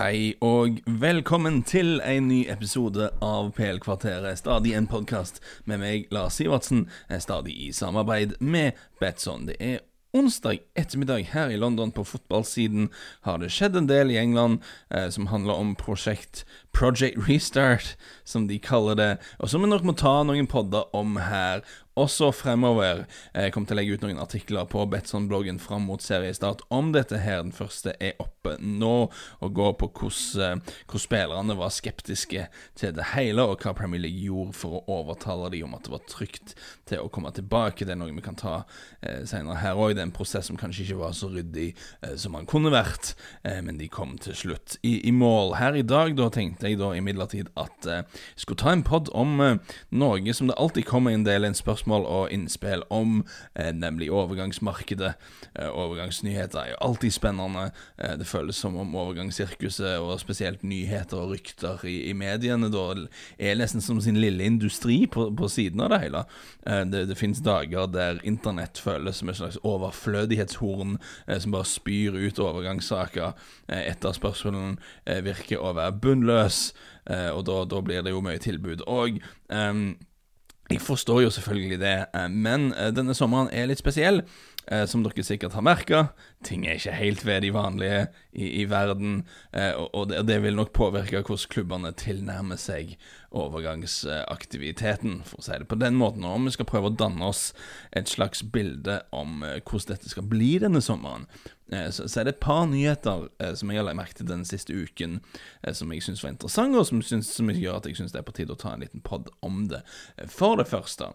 Hei og velkommen til en ny episode av PL-kvarteret. Stadig en podkast med meg, Lars Sivertsen, stadig i samarbeid med Betson. Det er onsdag ettermiddag her i London. På fotballsiden har det skjedd en del i England eh, som handler om prosjekt Project Restart, som de kaller det, og som vi nok må ta noen podder om her også fremover. Jeg kommer til å legge ut noen artikler på Betson-bloggen fram mot seriestart om dette her. Den første er oppe nå, og går på hvordan, hvordan spillerne var skeptiske til det hele, og hva Premier League gjorde for å overtale dem om at det var trygt til å komme tilbake. Det er noe vi kan ta eh, senere her òg. Det er en prosess som kanskje ikke var så ryddig eh, som den kunne vært, eh, men de kom til slutt i, i, mål. Her i dag da tenkte jeg da imidlertid at eh, jeg skulle ta en pod om eh, noe som det alltid kommer en del en spørsmål spørsmål og innspill om, eh, nemlig overgangsmarkedet. Eh, overgangsnyheter er jo alltid spennende. Eh, det føles som om overgangssirkuset, og spesielt nyheter og rykter i, i mediene, da er nesten som sin lille industri på, på siden av det hele. Det, det finnes dager der internett føles som et slags overflødighetshorn som bare spyr ut overgangssaker. Eh, etterspørselen virker å være bunnløs, og da, da, blir det jo mye tilbud. Og um, jeg forstår jo selvfølgelig det, eh, men eh, denne sommeren er litt spesiell. Eh, som dere sikkert har merka, ting er ikke helt ved de vanlige i, i verden. Og det, vil nok påvirke hvordan klubbene tilnærmer seg overgangsaktiviteten, for å si det på den måten. Og om vi skal prøve å danne oss et slags bilde om hvordan dette skal bli denne sommeren, Eh, så, er det et par nyheter eh, som jeg har lagt merke til den siste uken, eh, som jeg syns var interessante, og som, synes, som gjør at jeg syns det er på tide å ta en liten pod om det. Eh, for det første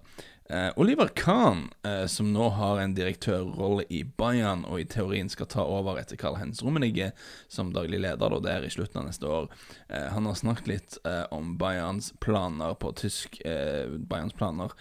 eh, Oliver Kahn, eh, som nå har en direktørrolle i Bayern, og i teorien skal ta over etter Karl-Hens Rummenigge som daglig leder der i slutten av neste år, han har snakket litt om Bayerns planer på tysk Bayerns planer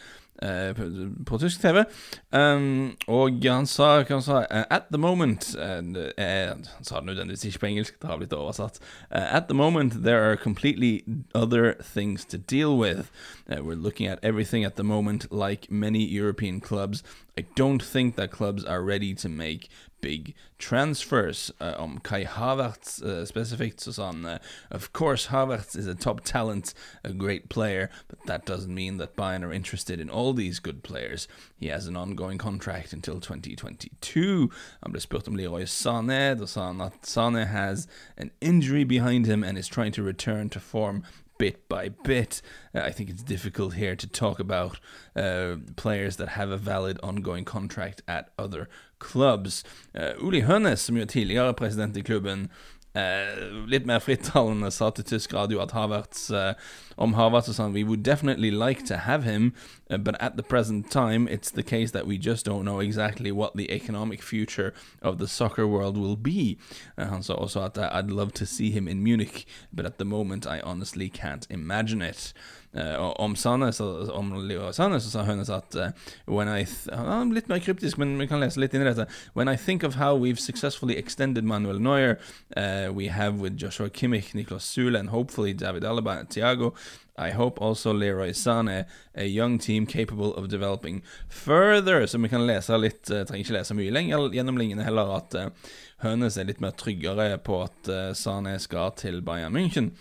Eh, på, på, tysk TV. Um, og han sa, han sa uh, At the moment uh, Han sa det nødvendigvis ikke på engelsk, det har blitt oversatt. at the moment there are completely other things to deal with. we're looking at everything at the moment, like many European clubs. I don't think that clubs are ready to make big transfers. Uh, om Kai Havertz uh, så sa uh, Of course, Havertz is a top talent, a great player, but that doesn't mean that Bayern are interested in all these good players. He has an ongoing contract until 2022. Han ble spurt om Leroy Sané. Da sa han at Sané has an injury behind him and is trying to return to form bit by bit. Uh, I think it's difficult here to talk about uh, players that have a valid ongoing contract at other clubs. Uh, Uli Hønes, som jo er tidligere president i klubben, Uh, litt mer frittalende sa til tysk radio at Havertz uh, om og We would definitely like to have him, uh, but at the present time it's the case that we just don't know exactly what the economic future of the soccer world will be. han sa også at I'd love to see him in Munich, but at the moment I honestly can't imagine it. Uh, om Sandnes om Sandnes, så sa at uh, when I uh, Litt mer kryptisk, men vi kan lese litt inn i dette. When I think of how we've successfully extended Manuel Neuer, uh, we have with Joshua Kimmich, Niklas Sule, and hopefully David Alaba and Thiago. I hope also Leroy Sané, a young team capable of developing further. Så vi kan lese litt, uh, trenger ikke lese mye lenger gjennom linjene heller, at uh, Hønes er litt mer tryggere på at uh, Sané skal til Bayern München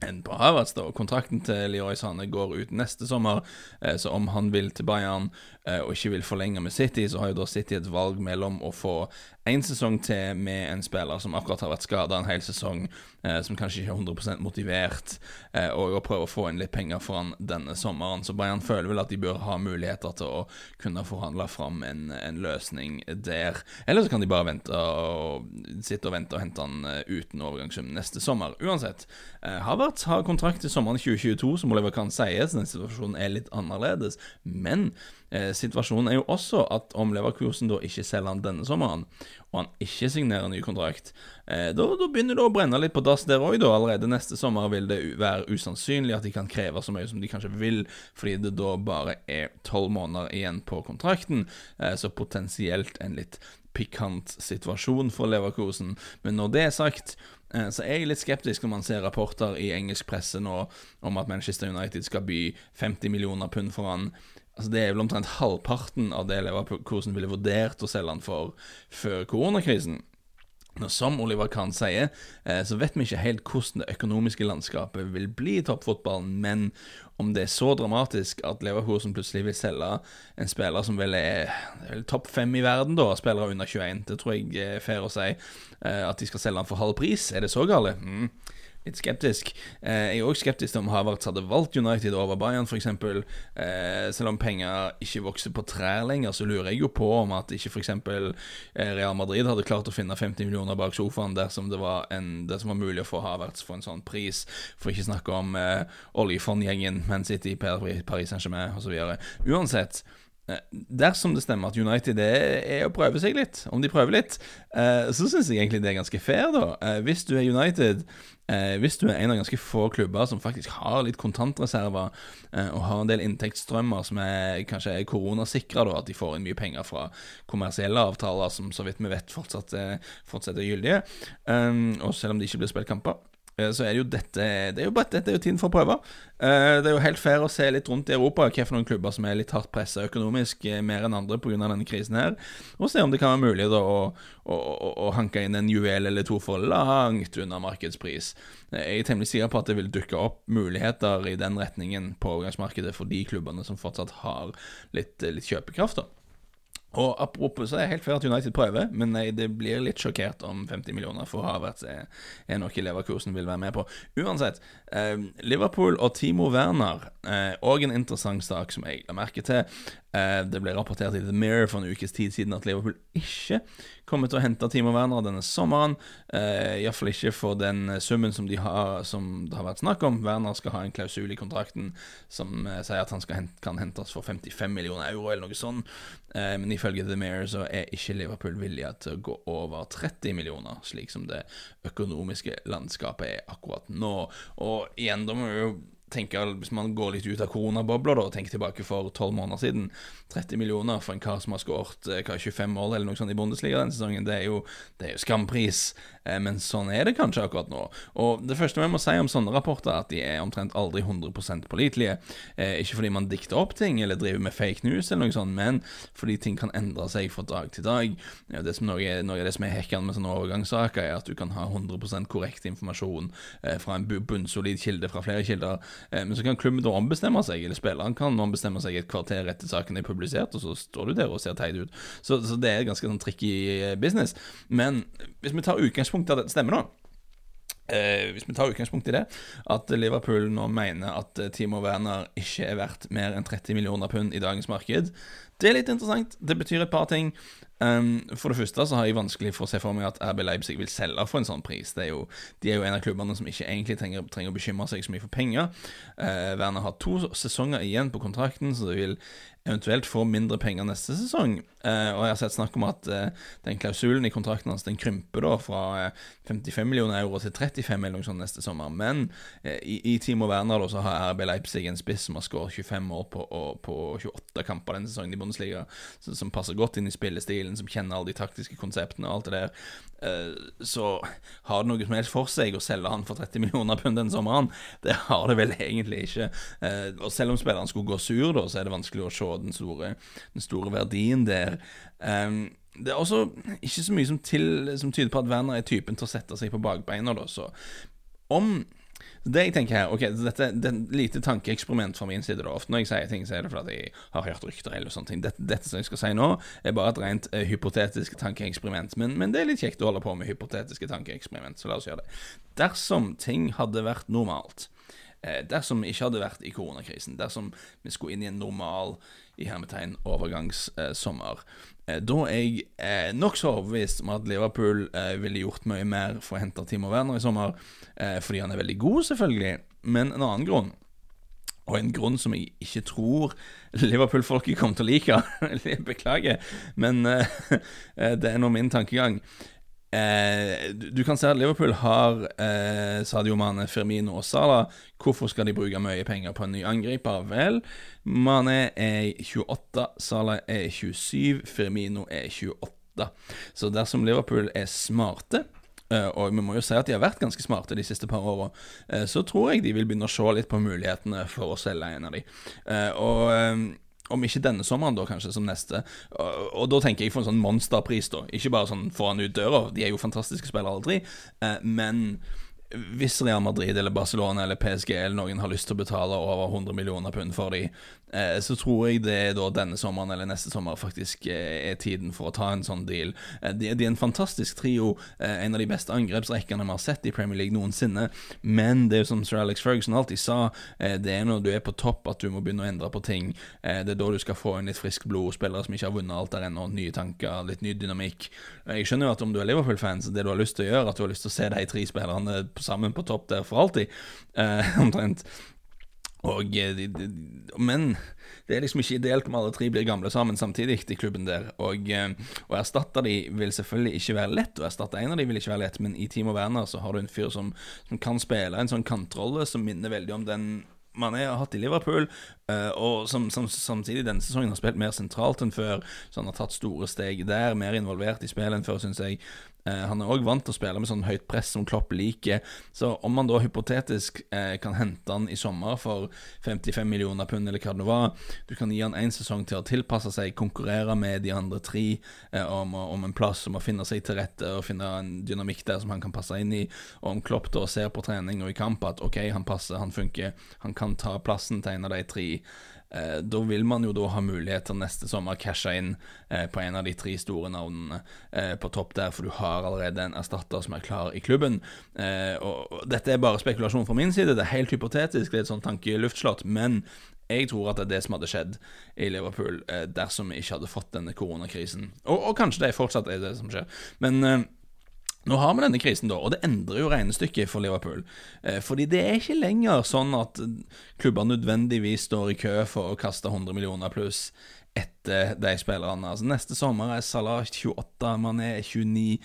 enn på Havertz. da, Kontrakten til Leroy Sane går ut neste sommer, eh, så om han vil til Bayern eh, og ikke vil forlenge med City, så har jo da City et valg mellom å få én sesong til med en spiller som akkurat har vært skada en hel sesong, eh, som kanskje ikke er 100 motivert, eh, og å prøve å få inn litt penger for han denne sommeren. Så Bayern føler vel at de bør ha muligheter til å kunne forhandle fram en, en løsning der. Eller så kan de bare vente og sitte og vente og hente han eh, uten overgangssum neste sommer. Uansett. Eh, Havertz har kontrakt til sommeren 2022, som Oliver kan si, så den situasjonen er litt annerledes. Men Eh, situasjonen er jo også at om Leverkusen da ikke selger han denne sommeren, og han ikke signerer ny kontrakt, eh, da, da, begynner det å brenne litt på dass der òg, da. Allerede neste sommer vil det være usannsynlig at de kan kreve så mye som de kanskje vil, fordi det da bare er tolv måneder igjen på kontrakten, eh, så potensielt en litt pikant situasjon for Leverkusen. Men når det er sagt, eh, så er jeg litt skeptisk når man ser rapporter i engelsk presse nå om at Manchester United skal by 50 millioner pund for han. Altså Det er vel omtrent halvparten av det Leverkusen ville vurdert å selge han for før koronakrisen. Som Oliver Kahn sier, eh, så vet vi ikke helt hvordan det økonomiske landskapet vil bli i toppfotballen, men om det er så dramatisk at Leverkusen plutselig vil selge en spiller som vel er, er topp fem i verden, da, spillere under 21, det tror jeg er fair å si, eh, at de skal selge han for halv pris, er det så gale? Mm litt skeptisk. Eh, jeg er òg skeptisk til om Havertz hadde valgt United over Bayern, f.eks. Eh, selv om penger ikke vokser på trær lenger, så lurer jeg jo på om at ikke f.eks. Eh, Real Madrid hadde klart å finne 50 millioner bak sofaen dersom det var, en, det var mulig å få Havertz for en sånn pris. For ikke snakke om eh, oljefondgjengen Man City, Paris Saint-Germain osv. Uansett. Eh, dersom det stemmer at United er, er, å prøve seg litt, om de prøver litt, eh, så syns jeg egentlig det er ganske fair, da. Eh, hvis du er United, hvis du er en av ganske få klubber som faktisk har litt kontantreserver, og har en del inntektsstrømmer som er, kanskje er koronasikra, at de får inn mye penger fra kommersielle avtaler som så vidt vi vet fortsatt, fortsatt gyldige, og selv om det ikke blir spilt kamper så er det jo dette Det er jo bare dette er jo tiden for å prøve. Eh, det er jo helt fair å se litt rundt i Europa hvilke klubber som er litt hardt pressa økonomisk eh, mer enn andre pga. denne krisen her, og se om det kan være mulig da å, å, å, å hanke inn en juvel eller to for langt unna markedspris. Jeg er temmelig sikker på at det vil dukke opp muligheter i den retningen på overgangsmarkedet for de klubbene som fortsatt har litt, litt kjøpekraft. da og apropos så er det helt fair at United prøver, men nei, det blir litt sjokkert om 50 millioner for Havertz er, er noe Leverkusen vil være med på. Uansett, eh, Liverpool og Timo Werner òg eh, en interessant sak som jeg la merke til. Eh, det ble rapportert i The Mirror for en ukes tid siden at Liverpool ikke kommer til å hente Timo Werner denne sommeren. Eh, Iallfall ikke for den summen som, de har, som det har vært snakk om. Werner skal ha en klausul i kontrakten som eh, sier at han hente, kan hentes for 55 millioner euro, eller noe sånt. Eh, men ifølge The Mayor så er ikke Liverpool villige til å gå over 30 millioner, slik som det økonomiske landskapet er akkurat nå. Og igjen, da må vi jo tenke, Hvis man går litt ut av koronabobla og tenker tilbake for tolv måneder siden 30 millioner for en kar som har skåret 25 mål eller noe sånt i Bundesliga denne sesongen, det er jo, det er jo skampris. Eh, men sånn er det kanskje akkurat nå. Og Det første vi må si om sånne rapporter, er at de er omtrent aldri 100% pålitelige. Eh, ikke fordi man dikter opp ting eller driver med fake news, eller noe sånt, men fordi ting kan endre seg fra dag til dag. Det som noe, noe av det som er hekkende med sånne overgangssaker, er at du kan ha 100% korrekt informasjon eh, fra en bunnsolid kilde fra flere kilder, men så kan klubben da ombestemme seg, eller spilleren kan ombestemme seg et kvarter etter saken er publisert, og så står du der og ser teit ut. Så, så, det er ganske sånn tricky business. Men hvis vi tar utgangspunkt utgangspunkt i at dette stemmer, nå eh, Hvis vi tar utgangspunkt i det, at Liverpool nå mener at eh, Timo Werner ikke er verdt mer enn 30 millioner pund i dagens marked, det er litt interessant. Det betyr et par ting. Um, for det første så har jeg vanskelig for å se for meg at RB Leipzig vil selge for en sånn pris. Er jo, de er jo en av klubbene som ikke egentlig trenger, trenger å bekymre seg så mye for penger. Uh, Werner har to sesonger igjen på kontrakten, så de vil eventuelt få mindre penger neste sesong. Eh, og jeg har sett snakk om at uh, den klausulen i kontrakten hans den krymper da fra uh, 55 millioner euro til 35 eller noe neste sommer. Men eh, i, i Timo Werner da, så har RB Leipzig en spiss som har skåret 25 år på, på 28 kamper denne sesongen i Bundesliga, som, som passer godt inn i spillestilen, som kjenner alle de taktiske konseptene og alt det der. Eh, så har det noe som helst for seg å selge han for 30 millioner pund denne sommeren? Det har det vel egentlig ikke. Eh, og selv om spilleren skulle gå sur, da, så er det vanskelig å se den store, den store verdien der. Um, det er også ikke så mye som, til, som, tyder på at Werner er typen til å sette seg på bakbeina, da, så om det jeg tenker her, ok, dette er et lite tankeeksperiment fra min side. da Ofte når jeg sier ting, så er det fordi jeg har hørt rykter eller sånne ting. Dette, dette, som jeg skal si nå, er bare et rent uh, hypotetisk tankeeksperiment. Men, men, det er litt kjekt å holde på med hypotetiske tankeeksperiment, så la oss gjøre det. Dersom ting hadde vært normalt, dersom vi ikke hadde vært i koronakrisen, dersom vi skulle inn i en normal i hermetegn overgangssommer. Eh, da er jeg eh, nokså overbevist om at Liverpool eh, ville gjort mye mer for å hente Timo Werner i sommer, eh, fordi han er veldig god, selvfølgelig, men en annen grunn. Og en grunn som jeg ikke tror Liverpool-folket kommer til å like. Beklager, men eh, det er nå min tankegang. Eh, du kan se at Liverpool har eh, Sadio Mane, Firmino og Salah. Hvorfor skal de bruke mye penger på en ny angriper? Vel, Mane er 28, Salah er 27, Firmino er 28. Så dersom Liverpool er smarte eh, og vi må jo si at de har vært ganske smarte de siste par åra, eh, så tror jeg de vil begynne å se litt på mulighetene for å selge en av de. Og om ikke denne sommeren, da kanskje som neste. Og, og da tenker jeg for en sånn monsterpris, da. Ikke bare sånn få han ut døra, de er jo fantastiske spillere tre, eh, men hvis Real Madrid eller Barcelona eller PSG eller noen har lyst til å betale over 100 millioner pund for dem, eh, så tror jeg det er da denne sommeren eller neste sommer faktisk eh, er tiden for å ta en sånn deal. Eh, de, er en fantastisk trio, en av de beste angrepsrekkene vi har sett i Premier League noensinne. Men det er jo som Sir Alex Ferguson alltid sa, det er når du er på topp at du må begynne å endre på ting. Det er da du skal få inn litt friskt blod, spillere som ikke har vunnet alt der ennå, nye tanker, litt ny dynamikk. Jeg skjønner jo at om du er Liverpool-fan, så det du har lyst til å gjøre, at du har lyst til å se de tre spillerne sammen på topp der for alltid, eh, omtrent. Og, eh, de, de, men det er liksom ikke ideelt om alle tre blir gamle sammen samtidig i klubben der. Og eh, å erstatte de vil selvfølgelig ikke være lett. Å erstatte en av de vil ikke være lett, men i Timo Werner så har du en fyr som, som kan spille en sånn kantrolle som minner veldig om den man har hatt i Liverpool, uh, og som, som, samtidig denne sesongen har spilt mer sentralt enn før. Så han har tatt store steg der, mer involvert i spillet enn før, syns jeg. Eh, han er òg vant til å spille med sånn høyt press som Klopp liker. Så om man da hypotetisk eh, kan hente han i sommer for 55 millioner pund, eller hva det var Du kan gi han én sesong til å tilpasse seg, konkurrere med de andre tre eh, om, om, en plass, om å finne seg til rette og finne en dynamikk der som han kan passe inn i. Og om Klopp da ser på trening og i kamp at OK, han passer, han funker, han kan ta plassen til en av de tre. Eh, da vil man jo da ha mulighet til neste sommer cashe inn eh, på en av de tre store navnene eh, på topp der, for du har allerede en erstatter som er klar i klubben. Og, Dette er bare spekulasjon fra min side, det er helt hypotetisk, det er et sånt tankeluftslott, men jeg tror at det er det som hadde skjedd i Liverpool dersom vi ikke hadde fått denne koronakrisen. Og, og, kanskje det fortsatt er det som skjer. Men nå har vi denne krisen, da, og det endrer jo regnestykket for Liverpool. Eh, fordi det er ikke lenger sånn at klubber nødvendigvis står i kø for å kaste 100 millioner pluss etter de spillerne. Altså Neste sommer er Salah 28, man er 29.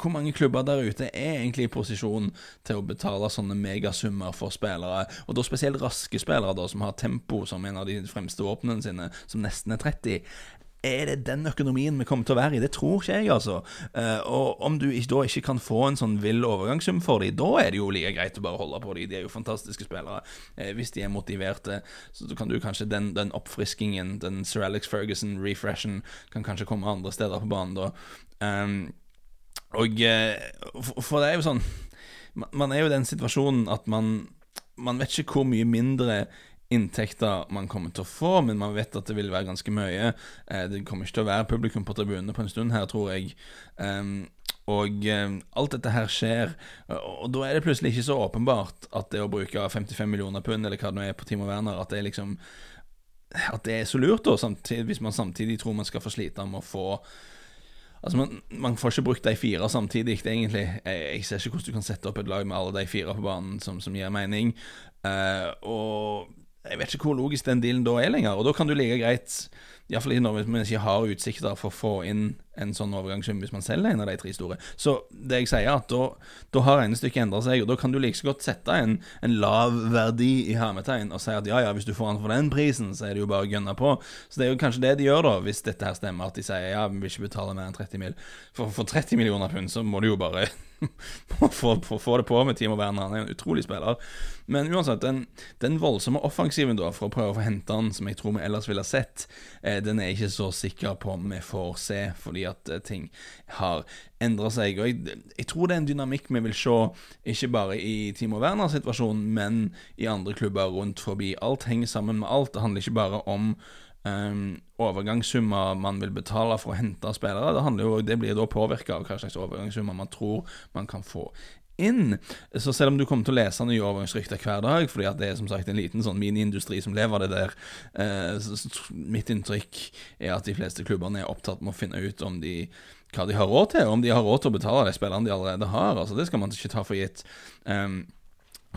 Hvor mange klubber der ute er egentlig i posisjon til å betale sånne megasummer for spillere, og da spesielt raske spillere, da som har tempo som en av de fremste våpnene sine, som nesten er 30? Er det den økonomien vi kommer til å være i? Det tror ikke jeg, altså. Uh, og om du da ikke kan få en sånn vill overgangssum for dem, da er det jo like greit å bare holde på dem. De er jo fantastiske spillere. Uh, hvis de er motiverte, så kan du kanskje den, den oppfriskingen, den Sir Alex Ferguson-refreshen, kan kanskje komme andre steder på banen da. Um, og for, for det er jo sånn Man er jo i den situasjonen at man man vet ikke hvor mye mindre inntekter man kommer til å få, men man vet at det vil være ganske mye. Eh, det kommer ikke til å være publikum på tribunene på en stund her, tror jeg. Um, og um, alt dette her skjer, og da er det plutselig ikke så åpenbart at det å bruke 55 millioner pund, eller hva det nå er, på Timo Werner, at det er liksom At det er så lurt, da, samtidig, hvis man samtidig tror man skal få slite med å få Altså man, man, får ikke brukt de fire samtidig, egentlig. Jeg, jeg, ser ikke hvordan du kan sette opp et lag med alle de fire på banen som, som gir mening. Uh, og jeg vet ikke hvor logisk den dealen da er lenger. Og da kan du like greit, iallfall når vi ikke har utsikter for å få inn en sånn overgangssum hvis man selger en av de tre store. Så det jeg sier, at da, da har regnestykket endra seg, og da kan du like så godt sette en, en lav verdi i hermetegn og si at ja, ja, hvis du får den for den prisen, så er det jo bare å gønne på. Så det er jo kanskje det de gjør, da, hvis dette her stemmer, at de sier ja, vi vil ikke betale mer enn 30 mil. For, for 30 millioner pund så må du jo bare få, det på med Timo Werner. Han er en utrolig spiller. Men uansett, den, den, voldsomme offensiven da for å prøve å få hente han, som jeg tror vi ellers ville sett, eh, den er jeg ikke så sikker på om vi får se, fordi at eh, ting har endra seg. Og jeg, jeg, tror det er en dynamikk vi vil se, ikke bare i Timo Werner-situasjonen, men i andre klubber rundt forbi. Alt henger sammen med alt. Det handler ikke bare om um, overgangssummer man vil betale for å hente spillere. Det, jo, det blir da påvirka av hva slags overgangssummer man tror man kan få inn. Så selv om du kommer til å lese nye overgangsrykter hver dag, fordi at det er som sagt en liten sånn miniindustri som lever det der, eh, mitt inntrykk er at de fleste klubbene er opptatt med å finne ut om de hva de har råd til, om de har råd til å betale de spillerne de allerede har. Altså Det skal man ikke ta for gitt. Um,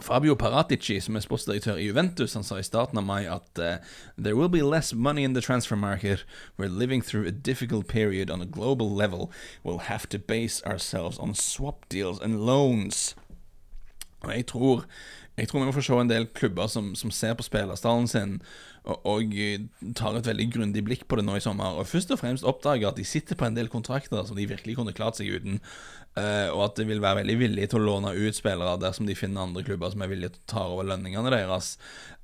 Fabio Paratici, som er sportsdirektør i Juventus, han sa i starten av mai at uh, «There will be less money in the transfer market. We're living through a difficult period on a global level. We'll have to base ourselves on swap deals and loans». Og jeg tror jeg tror vi må få se en del klubber som, som ser på spillerstallen sin og, og, tar et veldig grundig blikk på det nå i sommer, og først og fremst oppdager at de sitter på en del kontrakter som de virkelig kunne klart seg uten, uh, og at de vil være veldig villige til å låne ut spillere dersom de finner andre klubber som er villige til å ta over lønningene deres.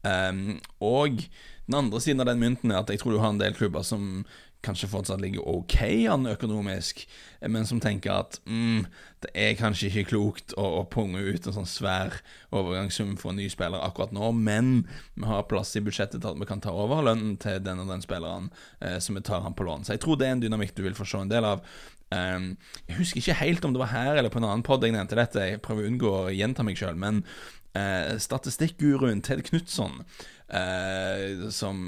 Um, og den andre siden av den mynten er at jeg tror du har en del klubber som kanskje fortsatt ligger ok an økonomisk, men som tenker at mm, det er kanskje ikke klokt å, å punge ut en sånn svær overgangssum for en ny spiller akkurat nå, men vi har plass i budsjettet til at vi kan ta over lønnen til den og den spilleren, eh, så vi tar han på lån. Så jeg tror det er en dynamikk du vil få se en del av. Um, jeg husker ikke helt om det var her eller på en annen pod jeg nevnte dette, jeg prøver å unngå å gjenta meg sjøl, men eh, statistikkguruen Ted Knutson Uh, som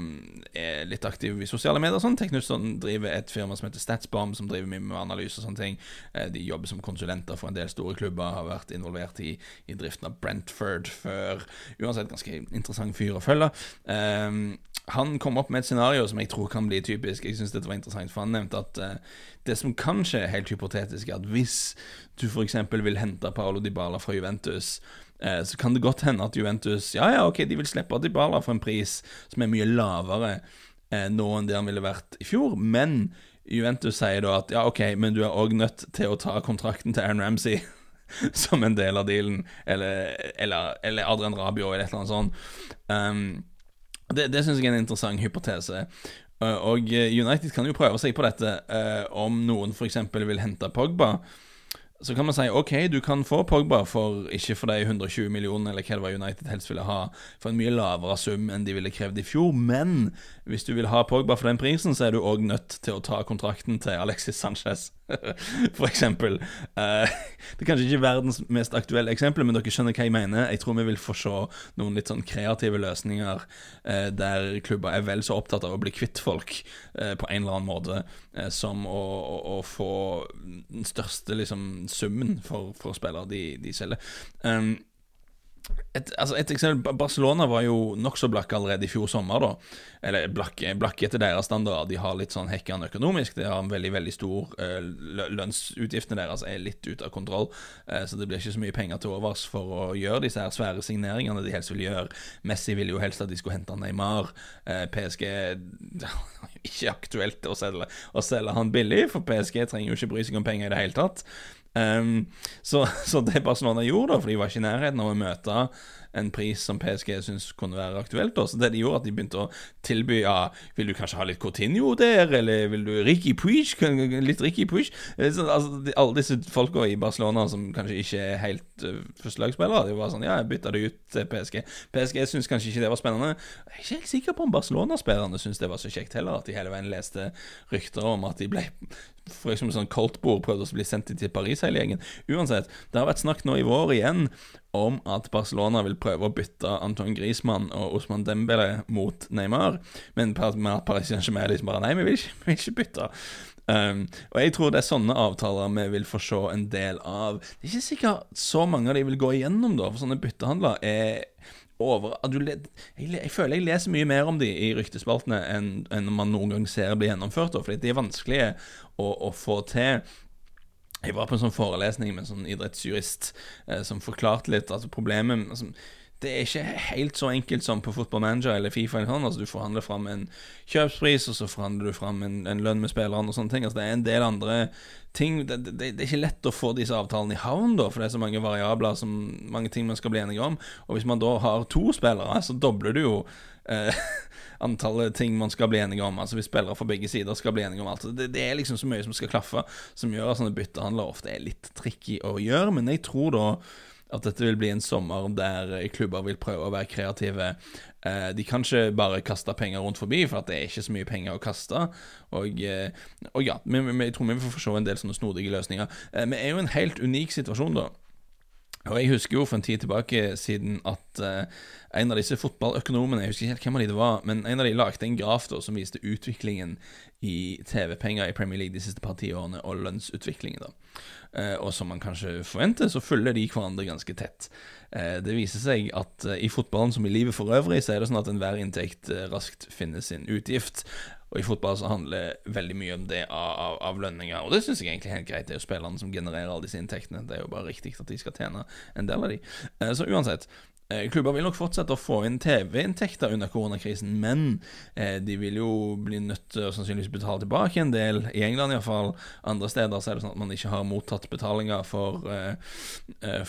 er litt aktiv i sosiale medier. Sånn. Teknutson driver et firma som heter Statsbomb, som driver mye med analyse og sånne ting. Uh, de jobber som konsulenter for en del store klubber, har vært involvert i, i driften av Brentford før. Uansett ganske interessant fyr å følge. Uh, han kom opp med et scenario som jeg tror kan bli typisk. Jeg synes dette var interessant, for han nevnte at det som kanskje er helt hypotetisk, er at hvis du f.eks. vil hente Paolo Dybala fra Juventus Eh, så kan det godt hende at Juventus Ja, ja, ok, de vil slippe Dybala for en pris som er mye lavere eh, nå enn det han ville vært i fjor, men Juventus sier da at ja, ok, men du er òg nødt til å ta kontrakten til Aaron Ramsey som en del av dealen, eller, eller, eller Adrian Rabio eller et eller annet sånt. Um, det det syns jeg er en interessant hypotese. Uh, og United kan jo prøve seg på dette uh, om noen f.eks. vil hente Pogba så kan man si ok, du kan få Pogba for ikke for de 120 millionene eller hva det var United helst ville ha, for en mye lavere sum enn de ville krevd i fjor, men hvis du vil ha Pogba for den prisen, så er du òg nødt til å ta kontrakten til Alexis Sanchez, for eksempel. Uh, det er kanskje ikke verdens mest aktuelle eksempel, men dere skjønner hva jeg mener. Jeg tror vi vil få se noen litt sånn kreative løsninger uh, der klubber er vel så opptatt av å bli kvitt folk uh, på en eller annen måte som å, å, å, få den største liksom summen for, for spillere de, de selger. Um, et, altså et eksempel, Barcelona var jo nokså blakke allerede i fjor sommer. da Eller blakke, blakk etter deres standard. De har litt sånn hekkende økonomisk. De har en veldig veldig stor uh, Lønnsutgiftene deres er litt ute av kontroll. Uh, så det blir ikke så mye penger til overs for å gjøre disse her svære signeringene de helst vil gjøre. Messi ville jo helst at de skulle hente Neymar. Uh, PSG ikke aktuelt å selge, å selge han billig, for PSG trenger jo ikke bry seg om penger i det hele tatt. Um, så, så, det Barcelona gjorde, da, for de var ikke i nærheten av å møte en pris som PSG syntes kunne være aktuelt. Da. Det de gjorde, at de begynte å tilby ja, Vil du kanskje ha litt Coutinho der, eller vil du Ricky Puig? Litt Ricky Puig? Eh, så, altså, alle disse folka i Barcelona som kanskje ikke er helt uh, førstelagsspillere, de var sånn Ja, jeg bytta det ut til PSG. PSG syntes kanskje ikke det var spennende. Jeg er ikke helt sikker på om Barcelona-spillerne syntes det var så kjekt heller, at de hele veien leste rykter om at de ble for eksempel sånn Coltbord prøvde å bli sendt til Paris hele gjengen. Uansett, det har vært snakk nå i vår igjen om at Barcelona vil prøve å bytte Anton Griezmann og Osman Dembele mot Neymar, men at Paris Saint-Germain liksom bare Nei, vi vil ikke, vi vil ikke bytte. Um, og jeg tror det er sånne avtaler vi vil få se en del av. Det er ikke sikkert så mange av de vil gå igjennom, da, for sånne byttehandler er over jeg, jeg, føler jeg leser mye mer om de i ryktespaltene enn, enn man noen gang ser bli gjennomført. Fordi de er vanskelige å, å, få til. Jeg var på en sånn forelesning med en sånn idrettsjurist eh, som forklarte litt altså problemet altså, det er ikke helt så enkelt som på Football Manager eller Fifa. Eller sånn. altså, du forhandler fram en kjøpspris, og så forhandler du fram en, en lønn med spillerne og sånne ting. Altså, det er en del andre ting det, det, det, er ikke lett å få disse avtalene i havn, da, for det er så mange variabler, som, mange ting man skal bli enige om. Og hvis man da har to spillere, så dobler du jo eh, antallet ting man skal bli enige om. Altså Hvis spillere fra begge sider skal bli enige om alt. Det, det, er liksom så mye som skal klaffe, som gjør at sånne byttehandler ofte er litt tricky å gjøre. Men jeg tror da at dette vil bli en sommer der klubber vil prøve å være kreative. Eh, de kan ikke bare kaste penger rundt forbi, for det er ikke så mye penger å kaste. Og, eh, og ja, jeg tror vi får se en del sånne snodige løsninger. Eh, vi er jo en helt unik situasjon, da. Og Jeg husker jo for en tid tilbake siden at uh, en av disse fotballøkonomene Jeg husker ikke helt hvem av de det var, men en av de lagde en graf da som viste utviklingen i TV-penger i Premier League de siste par tiårene, og lønnsutviklingen. da uh, Og som man kanskje forventer, så følger de hverandre ganske tett. Uh, det viser seg at i fotballen som i livet for øvrig, så er det sånn at enhver inntekt raskt finner sin utgift. Og i fotball så handler veldig mye om det av, av, av lønninger, og det syns jeg egentlig er helt greit. Det er jo spillerne som genererer alle disse inntektene. Det er jo bare riktig at de skal tjene en del av de. Eh, så uansett, Eh, klubber vil nok fortsette å få inn TV-inntekter under koronakrisen, men eh, de vil jo bli nødt til å sannsynligvis betale tilbake en del, i England iallfall. Andre steder så er det sånn at man ikke har mottatt betalinger for,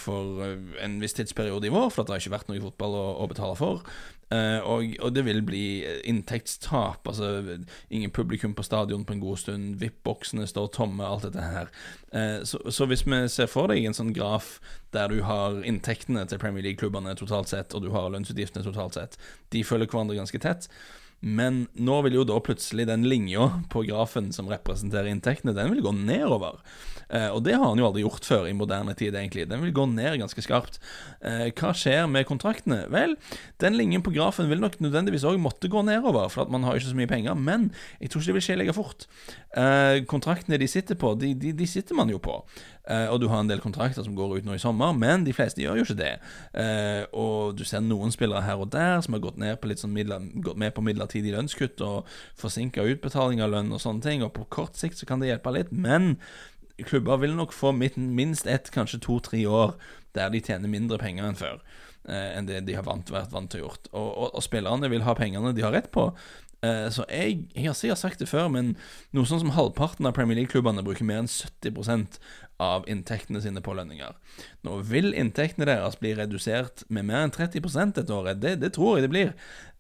for en viss tidsperiode i vår, for det har ikke vært noe fotball å, å betale for. Uh, og, og, det vil bli inntektstap. Altså ingen publikum på stadion på en god stund. VIP-boksene står tomme, alt dette her. Uh, så, så, hvis vi ser for deg en sånn graf der du har inntektene til Premier League-klubbene totalt sett, og du har lønnsutgiftene totalt sett, de følger hverandre ganske tett. Men nå vil jo da plutselig den linja på grafen som representerer inntektene, den vil gå nedover. Eh, og det har han jo aldri gjort før i moderne tid, egentlig. Den vil gå ned ganske skarpt. Eh, hva skjer med kontraktene? Vel, den linjen på grafen vil nok nødvendigvis òg måtte gå nedover, for at man har ikke så mye penger. Men jeg tror ikke det vil skje like fort. Eh, kontraktene de sitter på, de, de, de sitter man jo på. Uh, og du har en del kontrakter som går ut nå i sommer, men de fleste gjør jo ikke det. Uh, og du ser noen spillere her og der som har gått, ned på litt sånn midler, gått med på midlertidig lønnskutt og forsinka utbetaling av lønn og sånne ting, og på kort sikt så kan det hjelpe litt, men klubber vil nok få minst ett, kanskje to-tre år der de tjener mindre penger enn før. Uh, enn det de har vant, vært vant til å gjøre. Og, og, og, spillerne vil ha pengene de har rett på, Eh, så jeg, jeg har sagt det før, men noe sånn som halvparten av Premier League-klubbene bruker mer enn 70 av inntektene sine på lønninger. Nå vil inntektene deres bli redusert med mer enn 30 dette året. Det, det tror jeg det blir.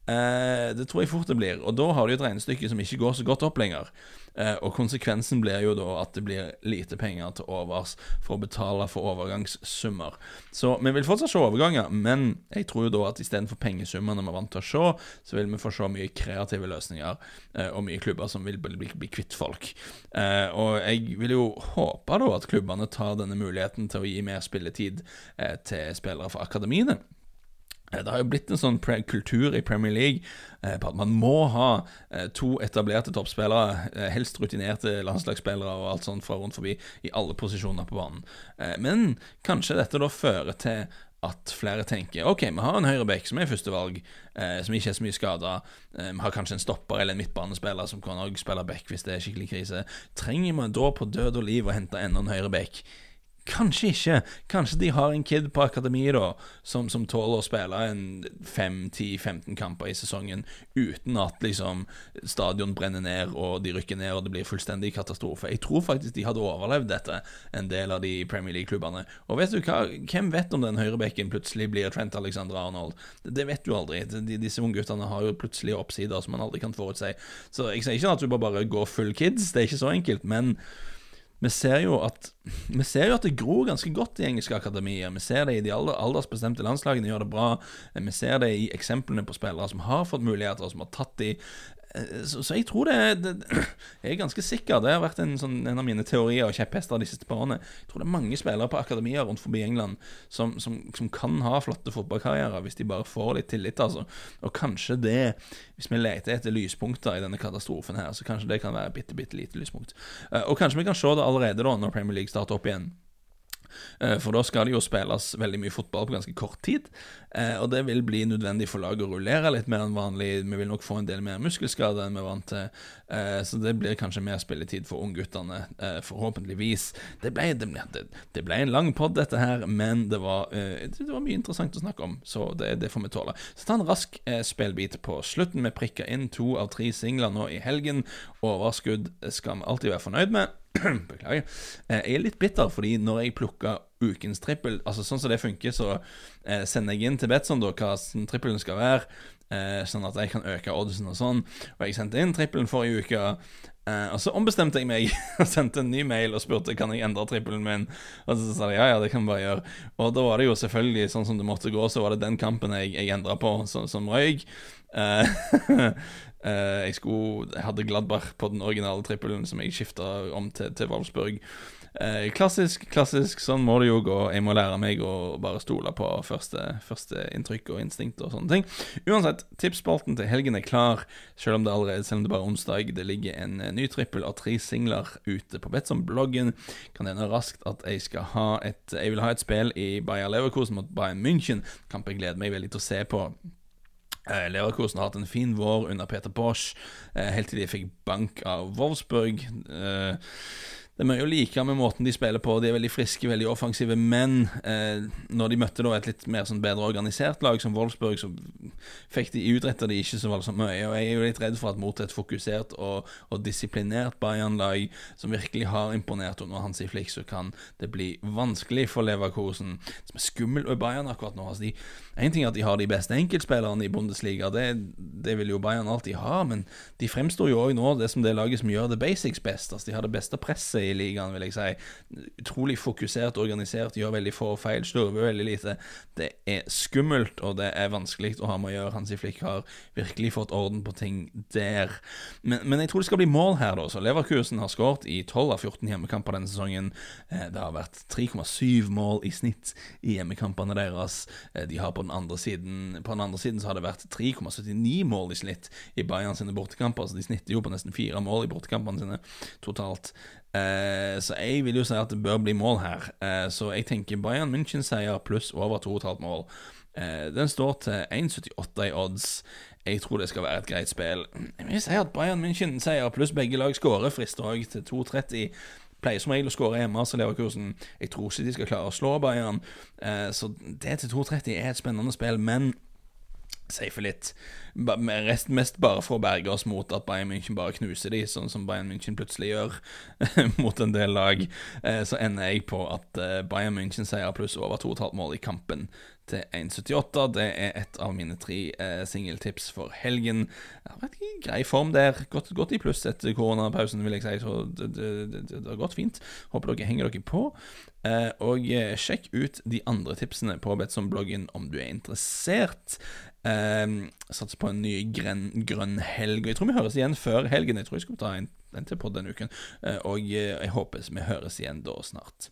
Eh, det tror jeg fort det blir. Og da har du et regnestykke som ikke går så godt opp lenger. Eh, og konsekvensen blir jo da at det blir lite penger til overs for å betale for overgangssummer. Så vi vil fortsatt se overganger, men jeg tror jo da at istedenfor pengesummene vi er vant til å se, så vil vi få se mye kreative løsninger eh, og mye klubber som vil bli, bli, kvitt folk. Og jeg vil jo håpe da at klubbene tar denne muligheten til å gi mer spilletid til spillere fra akademiene. Eh, det har jo blitt en sånn kultur i Premier League eh, på at man må ha eh, to etablerte toppspillere, helst rutinerte landslagsspillere og alt sånt fra rundt forbi i alle posisjoner på banen. Men kanskje dette da fører til at flere tenker OK, vi har en høyreback som er førstevalg, eh, som ikke er så mye skada. Eh, vi har kanskje en stopper eller en midtbanespiller som kan også spille back hvis det er skikkelig krise. Trenger vi da på død og liv å hente enda en høyreback? Kanskje ikke. Kanskje de har en kid på akademiet da som, som tåler å spille en 5-10-15 kamper i sesongen uten at liksom stadion brenner ned og de rykker ned og det blir fullstendig katastrofe. Jeg tror faktisk de hadde overlevd dette, en del av de Premier League-klubbene. Og vet du hva, hvem vet om den høyrebekken plutselig blir Trent Alexander Arnold? Det, det vet du aldri. De, disse ungguttene har jo plutselig oppsider som man aldri kan forutse. Så jeg sier ikke at du bare, går full kids, det er ikke så enkelt, men vi ser jo at Vi ser jo at det gror ganske godt i engelske akademier. Vi ser det i de aldersbestemte landslagene gjør det bra. Vi ser det i eksemplene på spillere som har fått muligheter, som har tatt de så, så, jeg tror det, det, Jeg er ganske sikker. Det har vært en, sånn, en av mine teorier og kjepphester de siste par årene. Jeg tror det er mange spillere på akademier rundt forbi England som, som, som, kan ha flotte fotballkarrierer hvis de bare får litt tillit. Altså. Og kanskje det, hvis vi leter etter lyspunkter i denne katastrofen her, så kanskje det kan være bitte, bitte lite lyspunkt. Eh, og kanskje vi kan se det allerede da når Premier League starter opp igjen. Eh, for da skal det jo spilles veldig mye fotball på ganske kort tid. Eh, og det vil bli nødvendig for laget å rullere litt mer enn vanlig. Vi vil nok få en del mer muskelskader enn vi er vant til. Eh, så det blir kanskje mer spilletid for ungguttene, forhåpentligvis. Det ble, det, det ble en lang pod, dette her, men det var, det var, mye interessant å snakke om, så det, det får vi tåle. Så ta en rask spillbit på slutten. Vi prikker inn to av tre singler nå i helgen. Overskudd skal vi alltid være fornøyd med. Beklager. Eh, jeg er litt bitter, fordi når jeg plukka ukens trippel Altså Sånn som det funker, så eh, sender jeg inn til Betson hva trippelen skal være, eh, sånn at jeg kan øke oddsen og sånn. Og jeg sendte inn trippelen forrige uke. Eh, og så ombestemte jeg meg og sendte en ny mail og spurte kan jeg endre trippelen min. Og så sa de ja, ja, det kan vi bare gjøre. Og da var det jo selvfølgelig sånn som det måtte gå, så var det den kampen jeg, jeg endra på, så, som røyk. Uh, jeg, skulle, jeg, hadde Gladbach på den originale trippelen som jeg skifta om til, til Wolfsburg. Uh, klassisk, klassisk. Sånn må det jo gå. Jeg må lære meg å bare stole på første, første inntrykk og instinkt og sånne ting. Uansett, tipsspalten til helgen er klar, selv om det allerede selv om det bare er onsdag. Det ligger en uh, ny trippel av tre singler ute på Betsom-bloggen. Kan hende raskt at jeg skal ha et Jeg vil ha et spill i Bayer Leverkusen mot Bayern München. Kamp jeg gleder meg veldig til å se på. Eh, Leverkosen har hatt en fin vår under Peter Bosch, eh, helt til de fikk bank av Wolfsburg. Det er mye å like med måten de spiller på. De er veldig friske, veldig offensive. Men eh, når de møtte da et litt mer sånn bedre organisert lag som Wolfsburg, så fikk de utretta de ikke så voldsomt mye. Og jeg er jo litt redd for at mot et fokusert og, og disiplinert Bayern-lag som virkelig har imponert under Hansi Flick, så kan det bli vanskelig for Leverkosen, som er skummel med Bayern akkurat nå. Altså de, en ting er at de har de beste enkeltspillerne i Bundesliga, det, det vil jo Bayern alltid ha, men de fremstår jo òg nå det som det laget som gjør the basics best. Altså de har det beste presset i ligaen, vil jeg si. Utrolig fokusert, organisert, gjør veldig få feil, slurver veldig lite. Det er skummelt, og det er vanskelig å ha med å gjøre. Hansi Flick har virkelig fått orden på ting der. Men, men jeg tror det skal bli mål her, da. Så Leverkusen har skåret i 12 av 14 hjemmekamper denne sesongen. Eh, det har vært 3,7 mål i snitt i hjemmekampene deres. Eh, de har på den andre siden På den andre siden så har det vært 3,79 mål i snitt i Bayern sine bortekamper, så de snitter jo på nesten fire mål i bortekampene sine totalt. Eh, så jeg vil jo si at det bør bli mål her. Eh, så jeg tenker Bayern München-seier pluss over 2,5 mål. Eh, den står til 1,78 i odds. Jeg tror det skal være et greit spill. Jeg vil si at Bayern München-seier pluss begge lag skårer, frister òg til 2,30 pleier som regel å skåre hjemme, så Leverkusen Jeg tror ikke de skal klare å slå Bayern. Eh, så det til 2,30 er et spennende spill, men safe litt. Rest, mest bare for å berge oss mot at Bayern München bare knuser de, sånn som Bayern München plutselig gjør mot en del lag. Eh, så ender jeg på at eh, Bayern München seier pluss over 2,5 mål i kampen til 1,78. Det er et av mine tre eh, singeltips for helgen. Jeg har vært i grei form der. Gått, gått i pluss etter koronapausen, vil jeg si. Så det, det, det, det, har gått fint. Håper dere henger dere på. Og sjekk ut de andre tipsene på Betson-bloggen om du er interessert. Satser på en ny grønn, grønn helg. Jeg tror vi høres igjen før helgen. Jeg tror jeg skal ta en, en til på denne uken. Eh, og eh, jeg håper vi høres igjen da snart.